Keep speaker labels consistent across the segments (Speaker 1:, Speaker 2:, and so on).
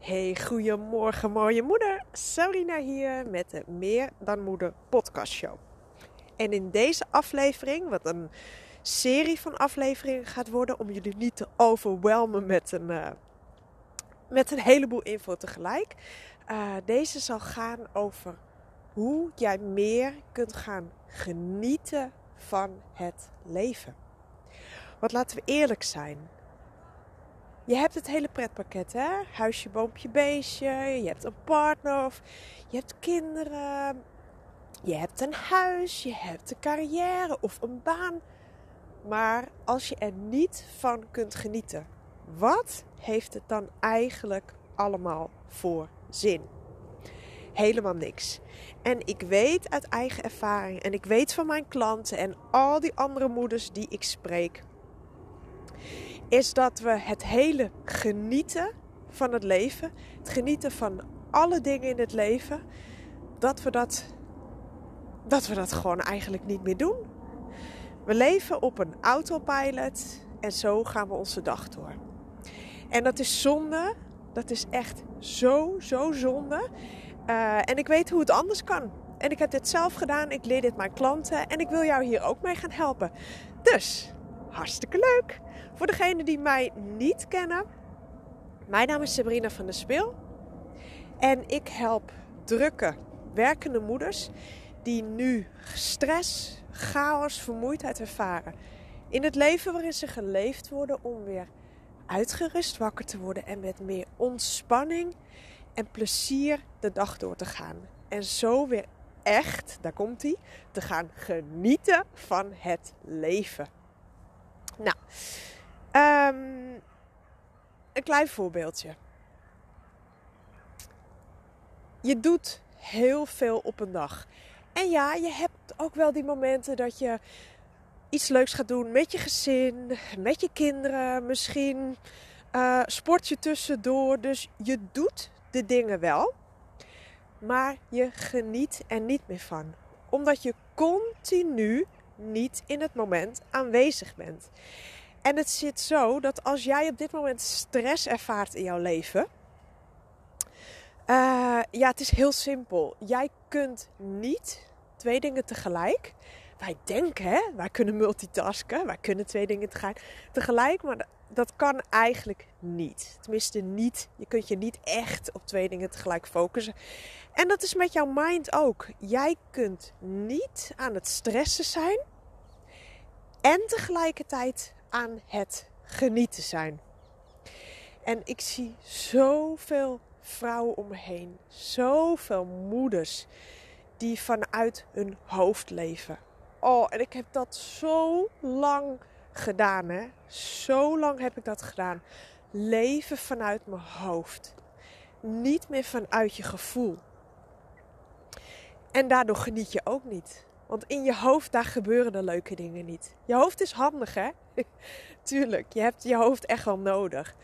Speaker 1: Hey, goedemorgen mooie moeder. Sabrina hier met de Meer dan Moeder podcast show. En in deze aflevering, wat een serie van afleveringen gaat worden om jullie niet te overwelmen met een, uh, met een heleboel info tegelijk. Uh, deze zal gaan over hoe jij meer kunt gaan genieten van het leven. Want laten we eerlijk zijn. Je hebt het hele pretpakket, hè? Huisje, boompje, beestje. Je hebt een partner of je hebt kinderen. Je hebt een huis, je hebt een carrière of een baan. Maar als je er niet van kunt genieten, wat heeft het dan eigenlijk allemaal voor zin? Helemaal niks. En ik weet uit eigen ervaring en ik weet van mijn klanten en al die andere moeders die ik spreek is dat we het hele genieten van het leven, het genieten van alle dingen in het leven, dat we dat, dat we dat gewoon eigenlijk niet meer doen. We leven op een autopilot en zo gaan we onze dag door. En dat is zonde, dat is echt zo, zo zonde. Uh, en ik weet hoe het anders kan. En ik heb dit zelf gedaan, ik leer dit mijn klanten en ik wil jou hier ook mee gaan helpen. Dus, hartstikke leuk! Voor degenen die mij niet kennen, mijn naam is Sabrina van der Speel. En ik help drukke, werkende moeders die nu stress, chaos, vermoeidheid ervaren. In het leven waarin ze geleefd worden om weer uitgerust wakker te worden en met meer ontspanning en plezier de dag door te gaan. En zo weer echt, daar komt hij, te gaan genieten van het leven. Nou, Um, een klein voorbeeldje. Je doet heel veel op een dag. En ja, je hebt ook wel die momenten dat je iets leuks gaat doen met je gezin, met je kinderen, misschien uh, sport je tussendoor. Dus je doet de dingen wel, maar je geniet er niet meer van. Omdat je continu niet in het moment aanwezig bent. En het zit zo dat als jij op dit moment stress ervaart in jouw leven. Uh, ja, het is heel simpel. Jij kunt niet twee dingen tegelijk. Wij denken, hè, wij kunnen multitasken. Wij kunnen twee dingen tegelijk. Maar dat kan eigenlijk niet. Tenminste, niet. Je kunt je niet echt op twee dingen tegelijk focussen. En dat is met jouw mind ook. Jij kunt niet aan het stressen zijn. En tegelijkertijd aan het genieten zijn. En ik zie zoveel vrouwen om me heen, zoveel moeders die vanuit hun hoofd leven. Oh, en ik heb dat zo lang gedaan, hè? Zo lang heb ik dat gedaan. Leven vanuit mijn hoofd. Niet meer vanuit je gevoel. En daardoor geniet je ook niet. Want in je hoofd, daar gebeuren de leuke dingen niet. Je hoofd is handig, hè? Tuurlijk, je hebt je hoofd echt wel nodig.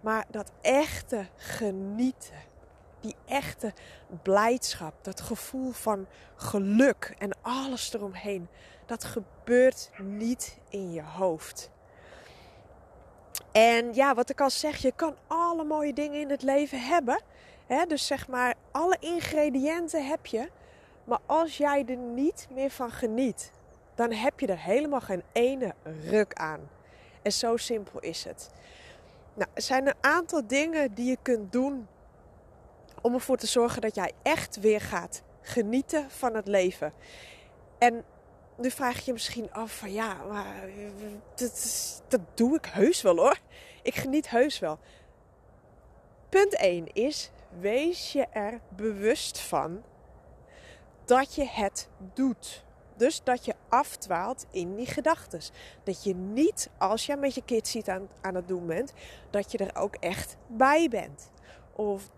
Speaker 1: Maar dat echte genieten, die echte blijdschap, dat gevoel van geluk en alles eromheen, dat gebeurt niet in je hoofd. En ja, wat ik al zeg, je kan alle mooie dingen in het leven hebben. Dus zeg maar, alle ingrediënten heb je. Maar als jij er niet meer van geniet, dan heb je er helemaal geen ene ruk aan. En zo simpel is het. Nou, er zijn een aantal dingen die je kunt doen om ervoor te zorgen dat jij echt weer gaat genieten van het leven. En nu vraag je je misschien af van ja, maar dat, dat doe ik heus wel hoor. Ik geniet heus wel. Punt 1 is, wees je er bewust van dat je het doet. Dus dat je afdwaalt in die gedachten. Dat je niet, als je met je kids ziet aan, aan het doen bent, dat je er ook echt bij bent. Of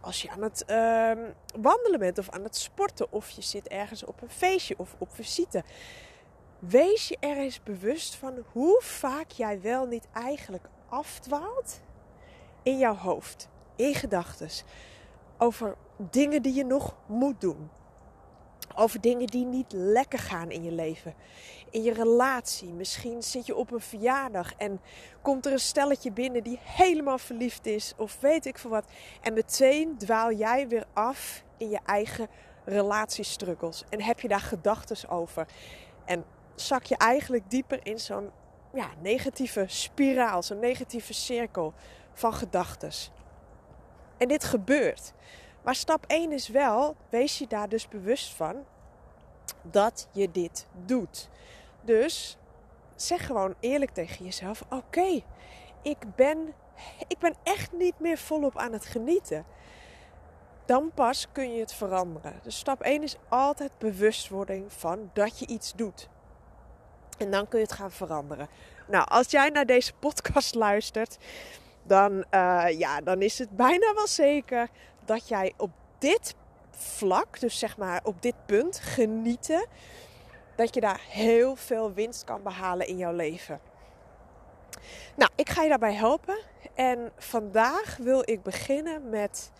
Speaker 1: als je aan het uh, wandelen bent of aan het sporten. Of je zit ergens op een feestje of op visite. Wees je er eens bewust van hoe vaak jij wel niet eigenlijk afdwaalt in jouw hoofd, in gedachten. Over dingen die je nog moet doen Over dingen die niet lekker gaan in je leven. In je relatie. Misschien zit je op een verjaardag en komt er een stelletje binnen die helemaal verliefd is. Of weet ik veel wat. En meteen dwaal jij weer af in je eigen relatiestruggles. En heb je daar gedachten over. En zak je eigenlijk dieper in zo'n ja, negatieve spiraal. Zo'n negatieve cirkel van gedachten. En dit gebeurt. Maar stap 1 is wel, wees je daar dus bewust van dat je dit doet. Dus zeg gewoon eerlijk tegen jezelf: Oké, ik, ben, ik ben echt niet meer volop aan het genieten. Dan pas kun je het veranderen. Dus stap 1 is altijd bewustwording van dat je iets doet. En dan kun je het gaan veranderen. Nou, als jij naar deze podcast luistert, dan, uh, ja, dan is het bijna wel zeker dat jij op dit vlak, dus zeg maar op dit punt, genieten, dat je daar heel veel winst kan behalen in jouw leven. Nou, ik ga je daarbij helpen. En vandaag wil ik beginnen met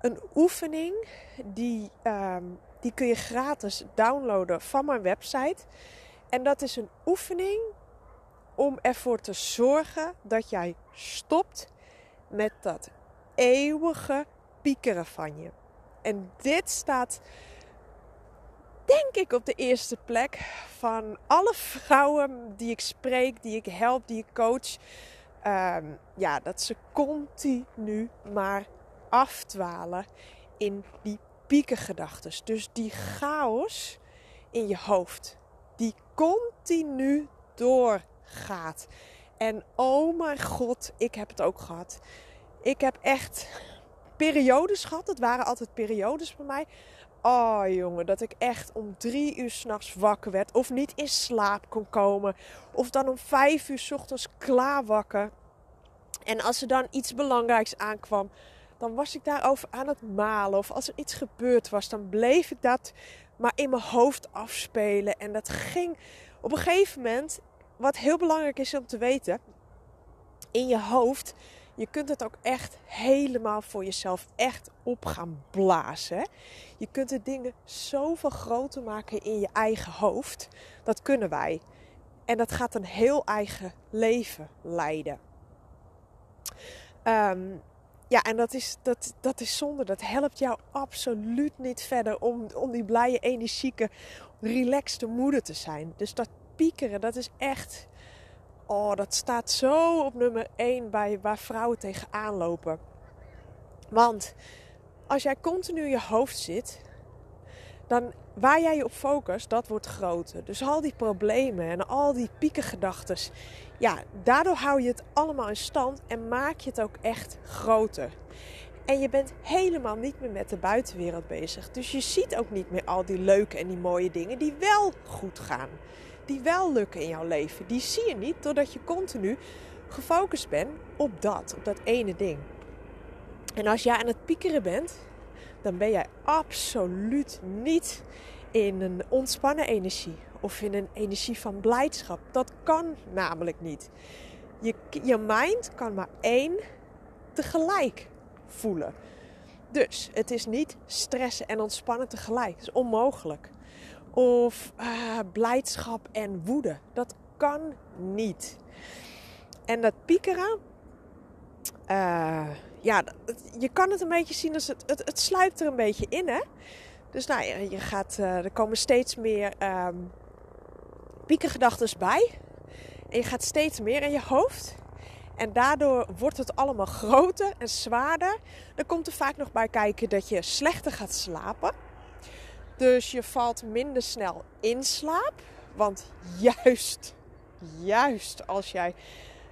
Speaker 1: een oefening. Die, um, die kun je gratis downloaden van mijn website. En dat is een oefening om ervoor te zorgen dat jij stopt met dat eeuwige piekeren van je. En dit staat, denk ik, op de eerste plek van alle vrouwen die ik spreek, die ik help, die ik coach. Ehm, ja, dat ze continu maar afdwalen in die piekengedachten. Dus die chaos in je hoofd, die continu doorgaat. En oh mijn god, ik heb het ook gehad. Ik heb echt periodes gehad. Het waren altijd periodes bij mij. Oh jongen, dat ik echt om drie uur s'nachts wakker werd. Of niet in slaap kon komen. Of dan om vijf uur s ochtends klaar wakker. En als er dan iets belangrijks aankwam, dan was ik daarover aan het malen. Of als er iets gebeurd was, dan bleef ik dat maar in mijn hoofd afspelen. En dat ging op een gegeven moment, wat heel belangrijk is om te weten, in je hoofd je kunt het ook echt helemaal voor jezelf echt op gaan blazen. Je kunt de dingen zoveel groter maken in je eigen hoofd. Dat kunnen wij. En dat gaat een heel eigen leven leiden. Ehm, ja, en dat is, dat, dat is zonde. Dat helpt jou absoluut niet verder om, om die blije, energieke, relaxte moeder te zijn. Dus dat piekeren, dat is echt Oh, dat staat zo op nummer 1 bij waar vrouwen tegenaan lopen. Want als jij continu in je hoofd zit, dan waar jij je op focust, dat wordt groter. Dus al die problemen en al die piekengedachten, ja, daardoor hou je het allemaal in stand en maak je het ook echt groter. En je bent helemaal niet meer met de buitenwereld bezig. Dus je ziet ook niet meer al die leuke en die mooie dingen die wel goed gaan die wel lukken in jouw leven. Die zie je niet doordat je continu gefocust bent op dat, op dat ene ding. En als jij aan het piekeren bent, dan ben jij absoluut niet in een ontspannen energie of in een energie van blijdschap. Dat kan namelijk niet. Je, je mind kan maar één tegelijk voelen. Dus het is niet stressen en ontspannen tegelijk. Het is onmogelijk. Of uh, blijdschap en woede. Dat kan niet. En dat piekeren, uh, ja, je kan het een beetje zien als het, het, het sluipt er een beetje in, hè. Dus nou, je, je gaat, uh, er komen steeds meer um, piekergedachten bij. En je gaat steeds meer in je hoofd. En daardoor wordt het allemaal groter en zwaarder. Dan komt er vaak nog bij kijken dat je slechter gaat slapen. Dus je valt minder snel in slaap. Want juist, juist als jij.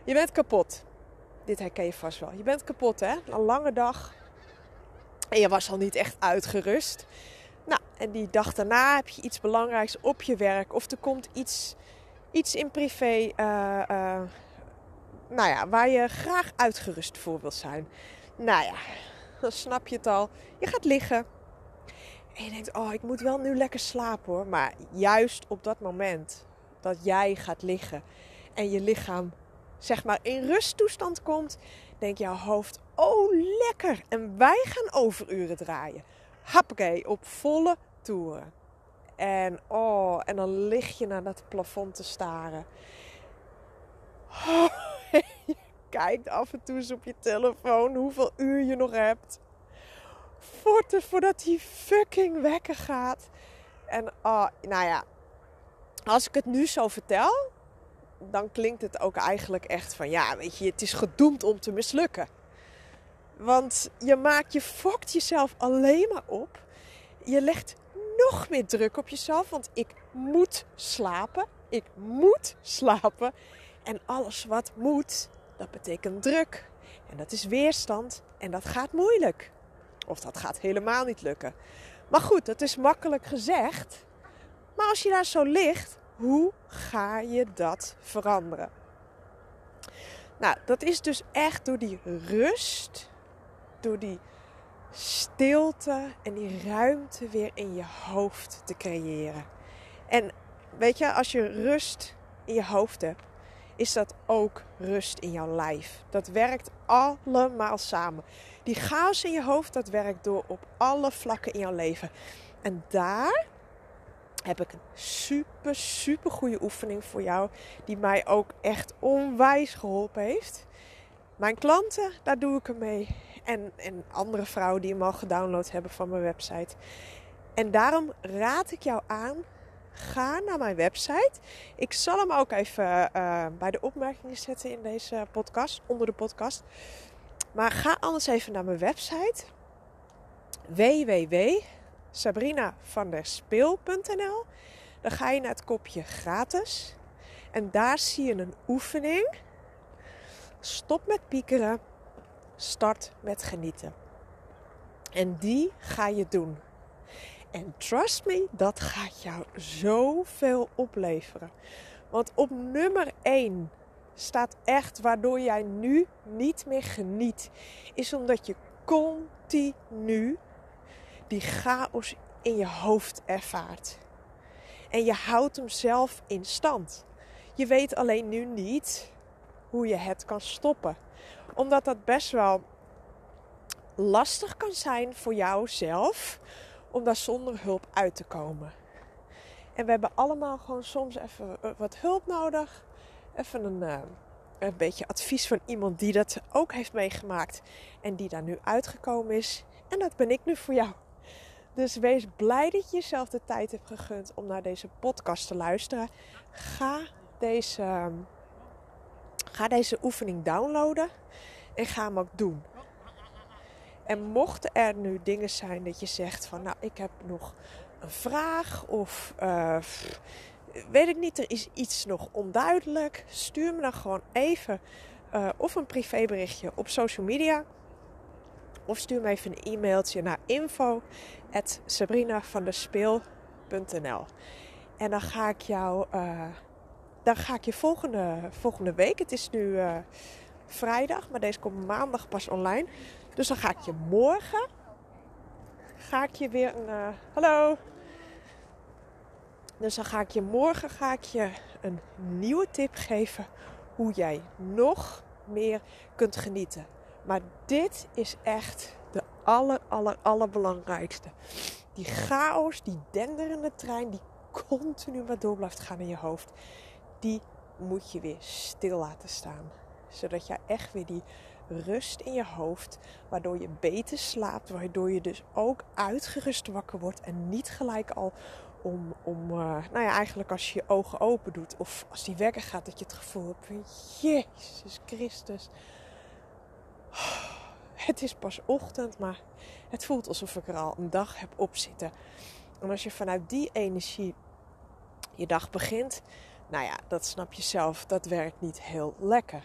Speaker 1: Je bent kapot. Dit herken je vast wel. Je bent kapot, hè? Een lange dag. En je was al niet echt uitgerust. Nou, en die dag daarna heb je iets belangrijks op je werk. Of er komt iets, iets in privé. Uh, uh, nou ja, waar je graag uitgerust voor wilt zijn. Nou ja, dan snap je het al. Je gaat liggen. En je denkt, oh, ik moet wel nu lekker slapen hoor. Maar juist op dat moment dat jij gaat liggen en je lichaam zeg maar in rusttoestand komt, denk jouw hoofd, oh lekker. En wij gaan overuren draaien. Happakee, op volle toeren. En oh, en dan lig je naar dat plafond te staren. Kijkt af en toe eens op je telefoon hoeveel uur je nog hebt. Voordat die fucking wekker gaat. En oh, nou ja, als ik het nu zo vertel, dan klinkt het ook eigenlijk echt van ja, weet je, het is gedoemd om te mislukken. Want je maakt, je fokt jezelf alleen maar op. Je legt nog meer druk op jezelf, want ik moet slapen. Ik moet slapen. En alles wat moet, dat betekent druk. En dat is weerstand. En dat gaat moeilijk. Of dat gaat helemaal niet lukken. Maar goed, dat is makkelijk gezegd. Maar als je daar zo ligt, hoe ga je dat veranderen? Nou, dat is dus echt door die rust, door die stilte en die ruimte weer in je hoofd te creëren. En weet je, als je rust in je hoofd hebt, is dat ook rust in jouw lijf. Dat werkt allemaal samen. Die chaos in je hoofd, dat werkt door op alle vlakken in jouw leven. En daar heb ik een super, super goede oefening voor jou. Die mij ook echt onwijs geholpen heeft. Mijn klanten, daar doe ik hem mee. En, en andere vrouwen die hem al gedownload hebben van mijn website. En daarom raad ik jou aan. Ga naar mijn website. Ik zal hem ook even uh, bij de opmerkingen zetten in deze podcast, onder de podcast. Maar ga anders even naar mijn website. www.sabrinavanderspeel.nl Dan ga je naar het kopje gratis. En daar zie je een oefening. Stop met piekeren. Start met genieten. En die ga je doen. En trust me, dat gaat jou zoveel opleveren. Want op nummer 1 staat echt waardoor jij nu niet meer geniet, is omdat je continu die chaos in je hoofd ervaart. En je houdt hem zelf in stand. Je weet alleen nu niet hoe je het kan stoppen. Omdat dat best wel lastig kan zijn voor jou zelf om daar zonder hulp uit te komen. En we hebben allemaal gewoon soms even wat hulp nodig even een, uh, een beetje advies van iemand die dat ook heeft meegemaakt en die daar nu uitgekomen is. En dat ben ik nu voor jou. Dus wees blij dat je jezelf de tijd hebt gegund om naar deze podcast te luisteren. Ga deze, ehm, ga deze oefening downloaden en ga hem ook doen. En mochten er nu dingen zijn dat je zegt van nou ik heb nog een vraag of uh, weet ik niet, er is iets nog onduidelijk. Stuur me dan gewoon even uh, of een privéberichtje op social media. Of stuur me even een e-mailtje naar info.sabrinavandespeel.nl En dan ga ik jou, uh, dan ga ik je volgende, volgende week, het is nu vrijdag, maar deze komt maandag pas online. Dus dan ga ik je morgen, ga ik je weer een, hallo, dus dan ga ik je morgen ga ik je een nieuwe tip geven hoe jij nog meer kunt genieten. Maar dit is echt de aller, aller, allerbelangrijkste. Die chaos, die denderende trein, die continu maar door blijft gaan in je hoofd. Die moet je weer stil laten staan. Zodat je echt weer die rust in je hoofd, waardoor je beter slaapt, waardoor je dus ook uitgerust wakker wordt en niet gelijk al om, om uh, nou ja, eigenlijk als je je ogen open doet of als die wekker gaat, dat je het gevoel hebt van Jezus Christus. Het is pas ochtend, maar het voelt alsof ik er al een dag heb op zitten. En als je vanuit die energie je dag begint, nou ja, dat snap je zelf, dat werkt niet heel lekker.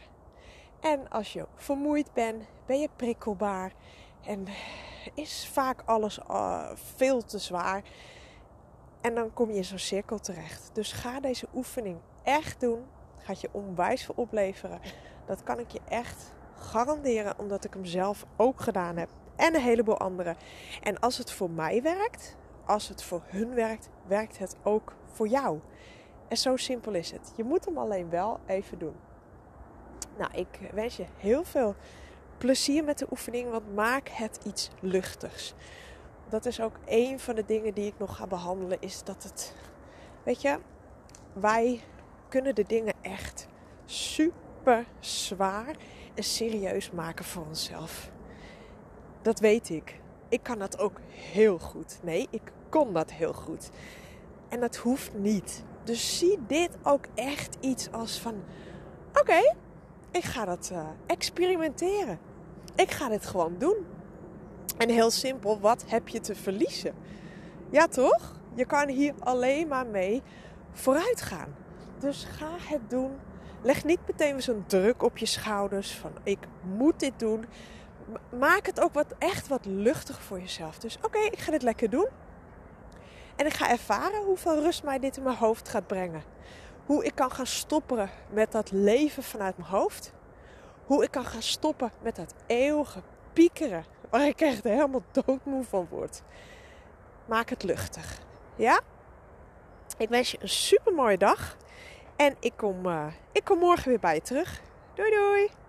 Speaker 1: En als je vermoeid bent, ben je prikkelbaar en is vaak alles uh, veel te zwaar. En dan kom je in zo'n cirkel terecht. Dus ga deze oefening echt doen. Gaat je onwijs veel opleveren. Dat kan ik je echt garanderen, omdat ik hem zelf ook gedaan heb. En een heleboel anderen. En als het voor mij werkt, als het voor hun werkt, werkt het ook voor jou. En zo simpel is het. Je moet hem alleen wel even doen. Nou, ik wens je heel veel plezier met de oefening, want maak het iets luchtigs. dat is ook een van de dingen die ik nog ga behandelen. Is dat het, weet je, wij kunnen de dingen echt super zwaar en serieus maken voor onszelf. Dat weet ik. Ik kan dat ook heel goed. Nee, ik kon dat heel goed. En dat hoeft niet. Dus zie dit ook echt iets als van: oké, ik ga dat uh, experimenteren. Ik ga dit gewoon doen. En heel simpel, wat heb je te verliezen? Ja, toch? Je kan hier alleen maar mee vooruit gaan. Dus ga het doen. Leg niet meteen zo'n druk op je schouders van ik moet dit doen. Maak het ook wat, echt wat luchtig voor jezelf. Dus oké, ik ga dit lekker doen. En ik ga ervaren hoeveel rust mij dit in mijn hoofd gaat brengen. Hoe ik kan gaan stoppen met dat leven vanuit mijn hoofd. Hoe ik kan gaan stoppen met dat eeuwige piekeren. Waar ik echt helemaal doodmoe van word. Maak het luchtig. Ja? Ik wens je een super mooie dag. En ik kom, uh, ik kom morgen weer bij je terug. Doei doei!